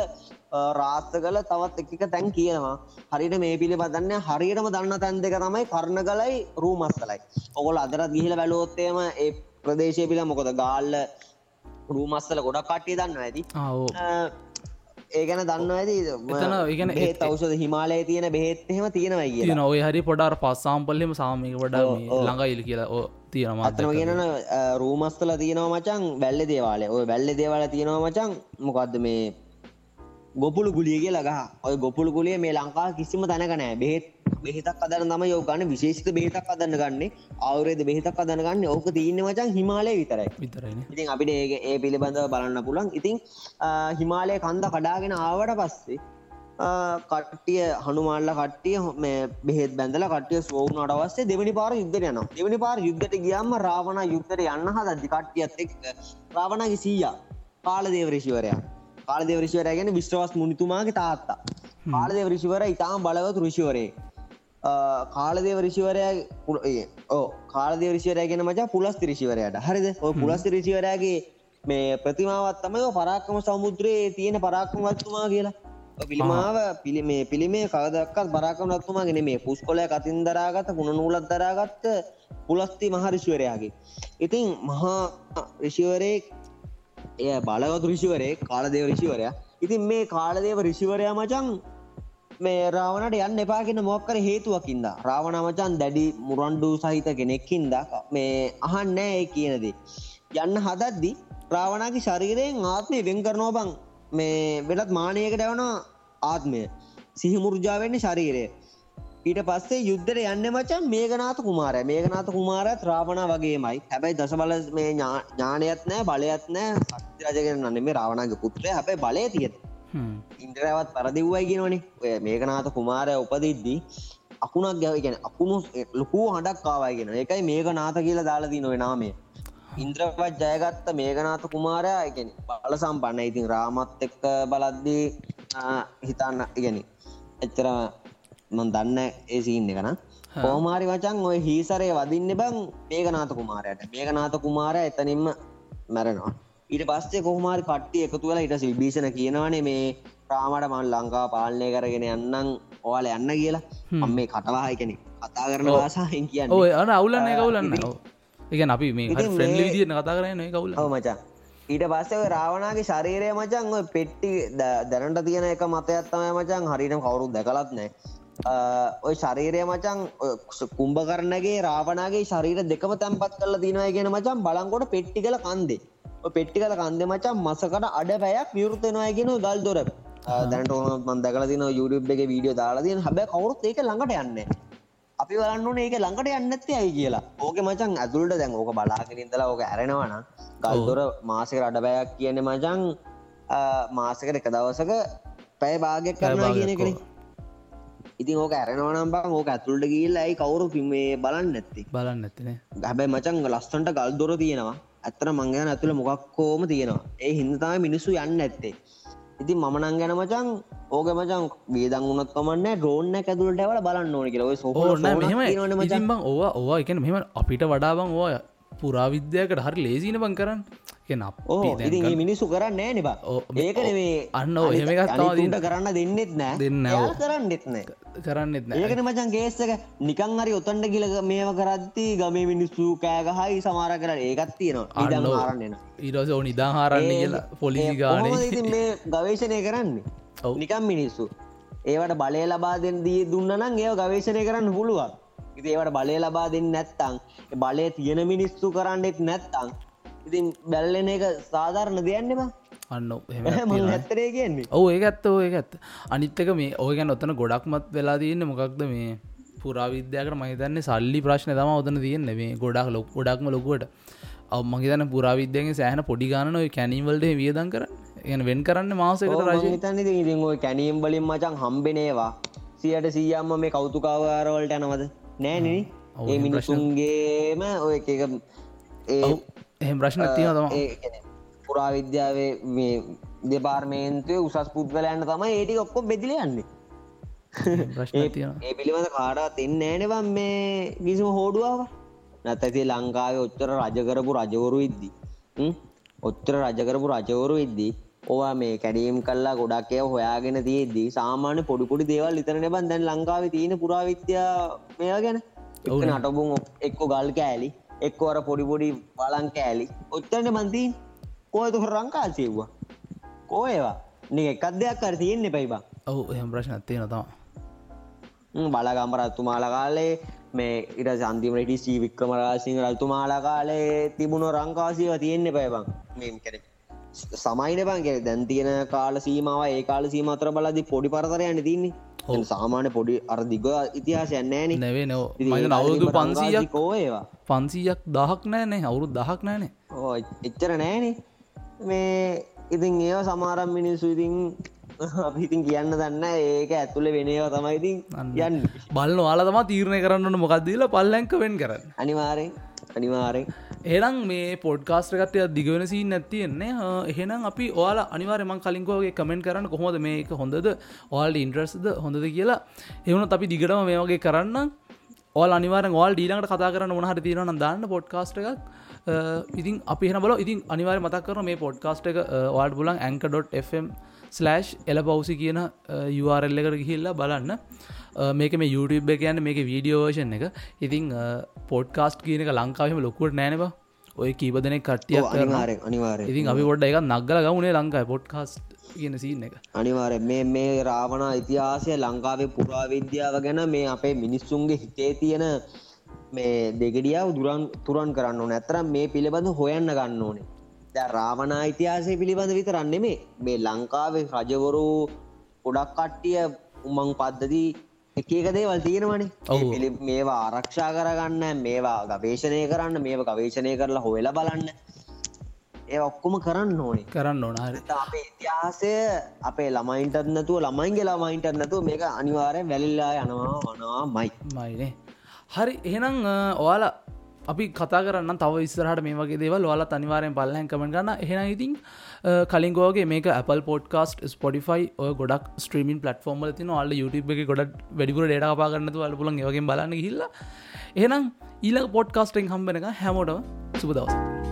රාස්ත කල තවත් එකක තැන් කියනවා. හරිට මේ පිළි පදන්න හරියටම දන්න තැන් දෙක තමයි කරණ කලයි රූමස්සලයි ඔගොල අදරත් ගිහිල බැලෝත්තේම ඒ ප්‍රදේශය පිළ මොකොද? ගාල්ල රූමස්සල ගොඩක් කට්ටිය දන්න ඇති ඒගැන දන්න ඇති එතන ඉගෙන ඒත් අවසද හිමාලය තියෙන බෙහෙත් එහෙම තියෙනවා. කිය ඔය හරි පොඩාර පස්සාම්පල්ලෙම සාමික වඩා ළඟයිල් කියලා ඕ තියෙනවා අතම ගෙනන රූමස්තල තියෙනවා මචන් බැල්ල දේවාලය. ඔය බැල්ල දේවාල තියෙනවා මචන් මොකක්ද මේ? ගොපුළු ගුලියගේ ලගහ ඔය ගොපුළු ගුලිය මේ ලංකා කිසිම තැනකනෑ බෙහෙත් බෙහිතක් අදන්න තම යෝගන්න විශේෂිත බෙහිතක් අදන්න ගන්න. අවුරේද බෙහිතක් අදන්න ගන්න. ඕක තියන්න මචන් හිමාලය විතරයි. විතරයි ඉතින් අපිට ඒ ඒ පිළිබඳව බලන්න පුළන් ඉතින් හිමාලය කන්ද කඩාගෙන ආවට පස්සේ කට්ටිය හනුමාල්ල කට්ටිය මේ බෙහෙත් බැඳල කටිය සෝවුනට වස්සේ දෙවනි පාර යුද්ධර යන දෙවනි පාර යුද්ධට ගියම්ම රාවණ යුද්ධර යන්න හදදි කට්ටියත් එක් රාවණගේ සීය කාල දේවරශිවරයා කාල දේවරිශවරය ගැන විශ්වාස් මුනිතුමාගේ තාත්තා. කාල දේවරිශිවර ඉතාම බලවත් රුෂිවරේ කාලදේව රිෂිවරය ඕ කාලදේ රිෂිවරය ගෙන මචා පුලස් රිෂිවරයට හරිද ඔය පුලස් රිෂිවරයාගේ මේ ප්‍රතිමාවත් තමයි පරාක්කම සමුද්‍රයේ තියෙන පරාක්කමත්තුමා කියලා පිළිමාව පිළිමේ පිළිමේ කවදක්කත් බරාකම නත්තුමා ගෙන මේ පුස්කොලය කතින් දරාගත පුුණ නූලත් දරාගත්ත පුලස්ති මහරිශවරයාගේ ඉතින් මහා රිෂිවරේ එය බලගතු රිෂිවරේ කාලදේව රිෂිවරයා ඉතින් මේ කාලදේව රිෂිවරයා මචන් මේ රාවනට යන්න එපාගෙන මොක්කර හේතුවකින්ද රාවණ මචන් දැඩි මුරන්්ඩු සහිත කෙනෙක්කින්ද මේ අහන්න ඒ කියනදේ යන්න හදද්දි රාවණගේ ශරීරයෙන් ආත්මය වෙන් කරනෝ බං. මේ වෙලත් මානයකට ඇවන ආත්මය. සිහිමුරජාවෙන්නේ ශරීරය. ඊට පස්සේ යුද්ධර යන්න මචන් මේගනාත කුමාරය. මේගනාත කුමාරත් රාවණ වගේමයි. හැබැයි දස බල මේ ඥානයත් නෑ බලයත් නෑ සත්‍රජගෙන නන්න මේ රාවණගේ පුත්‍රය. හැබැයි බලය තියෙත ඉන්ද්‍රවත් පරදිව්වයි කියනවනේ. ඔය මේකනාත කුමාරය උපදිද්දී අකුණක් ගැව ගැන අකුණු ලොකූ හඩක් කාවයිගෙන එකයි මේක නාත කියලා දාලදී නොව නාමේ ඉන්ද්‍රපත් ජයගත්ත මේගනාත කුමාරයා එකෙන බල සම්පන්න. ඉතින් රාමත් එක්ක බලද්දී හිතන්න ඉගැනි එච්චර මන් දන්න ඒසින්න එකන කෝමාරි වචන් ඔය හිසරය වදින්න බං මේගනාත කුමාරයට. මේගනාත කුමාරය එතනින්ම මැරෙනවා ඊට පස්සේ කොහමාරි කට්ටිය එකතු වෙලා ඉට සිල්බීෂණ කියනවනේ මේ ප්‍රාමට මන් ලංකා පාලනය කරගෙන යන්නම් ඔයාල යන්න කියලා. මේ කටවාහය කෙනෙ කතා කරන වාසාහෙන් කියන්න. ඔය අන අවුලන්න කවුලන්න එක අපි මේ ෆ්‍රෙන්ලි විදින කතා කරන කවුල මචා. ඊට පස්සේ රාවණගේ ශරීරය මචන් ඔය පෙට්ටි දැනට තියෙන එක මතයත්තමය මචන් හරිනම් කවුරුත් දැකලත් නෑ. ඔය ශරීරය මචන් කුම්භ කරනගේ රාවණගේ ශරීර දෙකම තැන්පත් කල දිනය ගෙන මචන් බලංකොට පෙට්ටි කල කන්දේ පෙට්ටිකල කන්ද මචා මසකට අඩ පැයක් විවෘතනයගෙන ගල් දොර. දැනට මන් දකල තින යුඩබ් එක වීඩියෝ දාලා තියන. හැබ කවුරුත් ඒක ළඟට යන්න අපි වලන්න ඒක ළඟට යන්නත්තේ ඇයි කියලා. ඕක මචන් ඇතුළට දැන් ඕක බලාගෙනින්දලා ඕක ඇරෙනවන ගල්දොර මාසක අඩබැයක් කියන මචන් මාසකට එක දවසක පැය භාගයක් කරනවා කියන කෙනෙ ඉතින් ඕක ඇරෙනවනම් බං ඕක ඇතුළට ගිල්ල ඇයි කවුරු පිමේ බලන්න නැත්ති? බලන්න ඇතින හැබැයි මචන් ලස්සන්ට ගල් දොර තියෙනවා ඇත්තර මංගන ඇතුළ මොකක්කෝම තියෙනවා. ඒ හින්දතම මිනිස්සු යන්න ඇත්තේ ඉතින් මමනං ගැන මචන් ඕක මචන් වේදන් උනත් කමන්න ඩෝන්න ඇතුළට ඇවල බලන්න ඕන කියලා. ඔය සෝප ඕන්න මෙහම ඉතින් බං ඕවා ඕවා එක මෙහම අපිට වඩාබං ඕය පුරාවිද්‍යයකට හරි ලේසින බං කරන්න ඕ ඉති මිනිස්සු කරන්න නිබා ඒක අන්න එකත්තාවදට කරන්න දෙන්නෙත් නෑ. දෙන්න කරන්න දෙත්න කරන්නෙත් ඒකන මචන් ගේස්සක නිකං හරි ඔතන්ට කියලක මේව කරත්ති ගමේ මිනිස්සු කෑගහයි සමාර කර ඒකත් තියෙනවා. ඉඩ ආරන්නන ඊරස ඕ නිදාහාරන්න කියලා පොලිසි ගාන. ගවේශණය කරන්නේ? නිකම් මිනිස්සු. ඒවට බලය ලබා දෙන් දී දුන්නනම් ඒ ගවේශණය කරන්න පුළුවන්. ඒවට බලය ලබා දෙන්න නැත්තං බලය තියෙන මිනිස්සු කරන්නෙත් නැත්තං ඉතින් බැල්ලෙන එක සාධාරණ දෙයන්නෙම අන්න ඇත්තරේ කියන්නේ. ඔව ඒ ඇත්ත ඔය ඇත්ත. අනිත්තක මේ ඕයගැන් ඔත්තන ගොඩක්මත් වෙලා තියන්න මොකක්ද මේ පුරාවිද්‍යයකට මහිතන්නේ සල්ලි ප්‍රශ්න තම ඔතන තියෙන්න මේ ගොඩක් ලොක් ගොඩක්ම ලොකුවට. අව මහිතන පුරාවිද්‍යයගේ සෑහන පොඩි ගාන ඔය කැනීවල්ට වියදන් කර එ වෙන් කරන්න මාසකට රජතන්න ඉතින් ඔය කැනීම් බලින් මචන් හම්බෙනේවා සියට සීයම්ම මේ කෞතුකාවාරවලට යනවද? නෑන ඒ මිනිසුන්ගේම ඔය එක ඒ එහෙම ප්‍රශ්න තියන තම පුරා විද්‍යාවේ මේ දෙපාර්මේන්තුව උසස් පුද්ගලයන්න තමයි ඒටි ඔක්කො බෙදිල යන්නේ. ඒ පිළිබඳ කාඩා තින්න ෑනවා මේ කිසිම හෝඩුවාව. නැතැති ලංකාවේ ඔච්චර රජකරපු රජවරු ඉද්දි. ඔච්චර රජකරපු රජවරු ඉද්දී. ඕවා මේ කැඩීම් කල්ලා ගොඩක්ය හොයාගෙන තියේදී සාමාන්‍ය පොඩිපොඩි දේවල් ඉතරන බන්. දැන් ලංකාව තියෙන පුරාවිද්‍යා මෙයා ගැන. නටබුන් එක්කො ගල් කෑලි එක්කවර පොඩිපොඩි බලං කෑලි. ඔච්චරන මන්තිීන් කෝයතු රංකා සේව්වා? කෝයවා නික එකක් දෙයක් කර තියෙන්නේ පැයිබා ඔහු එහම ප්‍රශ්න ඇත්තේ නතම බලගම්පරත්තුමාල කාලේ මේ ඉට සන්තිමට සීවික්කමරාසිංහ රල්තුමාලා කාලේ තිබුණු රංකාසිව තියෙන්නේ පැබං මෙම් කර සමයින බංගේ දැන් තියෙන කාල සීමාව ඒ කාල සීමතර බලදි පොඩි පරතරයන්න තින්නේ සාමාන්‍ය පොඩි අර දිග ඉතිහාසයන් නෑන. නැවේ නෝ අවුදු පන්සීයක් කෝඒවා පන්සීයක් දහක් නෑනේ අවුරුත් දහක් නෑනේ. ඕ එච්චර නෑනේ. මේ ඉතින් ඒ සමාරම් මිනිස්සු ඉතින් අපිඉතින් කියන්න දන්න ඒක ඇතුළ වෙනවා තමයි ඉතින් යන්න. බලන්න වාල තම තීරණය කරන්නට මොකක්දීල පල්ලැංක වෙන් කරන්න. අනිවාරෙන් අනිවාරෙන් එනම් මේ පොඩ්කාස්ට්‍රකත්ය දිගවෙනසී නැතියෙන්නේ එහෙනම් අපි ඔයාල අනිවාරම කලින්කෝගේ කමෙන්ට කරන්න කොහොද මේක හොඳද? ඔයාල්ට ඉන්ට්‍රස්ද හොඳද කියලා. එවුණත් අපි දිගටම මේ වගේ කරන්න. ඔල් අනිවාර වාල් ඩීලට කතා කරන්න මොහට තිරන දාන්න පොඩ්කාස්ට එකක්. ඉතින් අපි හන බල ඉතින් අනිවාර මතක් කරන මේ පොඩ්කාස්ට එක වාඩ පුලන් ඇංක.ෆම් ස්ලෑෂ් එල පවසි කියන URL එකට ගිහිල්ලා බලන්න. මේක මේ YouTube කියන්න මේක වීඩියෝවර්ෂන් එක. ඉතිං පොඩ්කාස්ට් කියන එක ලංකාවම ලොකුවට නෑනවා ඔය කීපදනෙ කට්ටිය අනිවාර ඉතින් අපි ොඩ එක නක්ගල ගවුණේ ලංකායි පොඩ්කාස්ට් කියන සීන එක. අනිවාර මේ මේ රාවණ ඉතිහාසය ලංකාවේ පුරාවිද්‍යාව ගැන මේ අපේ මිනිස්සුන්ගේ හිතේ තියෙන මේ දෙගඩියාව දුරන් තුරන් කරන්න ඕන. ඇතරම් මේ පිළිබඳ හොයන්න ගන්න ඕනේ. ද රාවනා ඉතිහාසය පිළිබඳ විතරන්නේ මේ මේ ලංකාවේ රජවරු ගොඩක් කට්ටිය උමං පද්ධදී එක එක දේවල් තියෙනවනේ. මේවා ආරක්ෂා කරගන්න මේවා ගවේශණය කරන්න මේ ගවේශණය කරලා හොවෙලා බලන්න. ඒ ඔක්කොම කරන්න ඕනේ. කරන්න ඕන අපේ ඉතිහාසය අපේ ළමයින්ටත් නැතුව ළමයින්ගේ ළමයින්ටත් නැතුව මේක අනිවාරය වැලිල්ලා යනවා වනවා මයි මයිනේ හරි එහෙනම් ඔයාලා අපි කතා කරන්න තව ඉස්සරහට මේ වගේ දේවල්. ඔයාලා අනිවාරයෙන් පල්ලහැන් කමෙන්ට ගන්න. එහෙන ඉතින් කලින්ගෝගේ මේක Apple පොඩ්කාස්ට ස්පොටිෆයි ඔය ගොඩක් ස්ට්‍රීමින් පලටෆෝර්ම තින අල්ල YouTube එක ගොඩ වැඩිපුර ඩට පාගන්නතු අල පුලන් වගේ බලන්න හිල්ල එහෙනම් ඊලක පොඩ්කාස්ටෙන් හම්බෙනක හැමෝට සුපදවස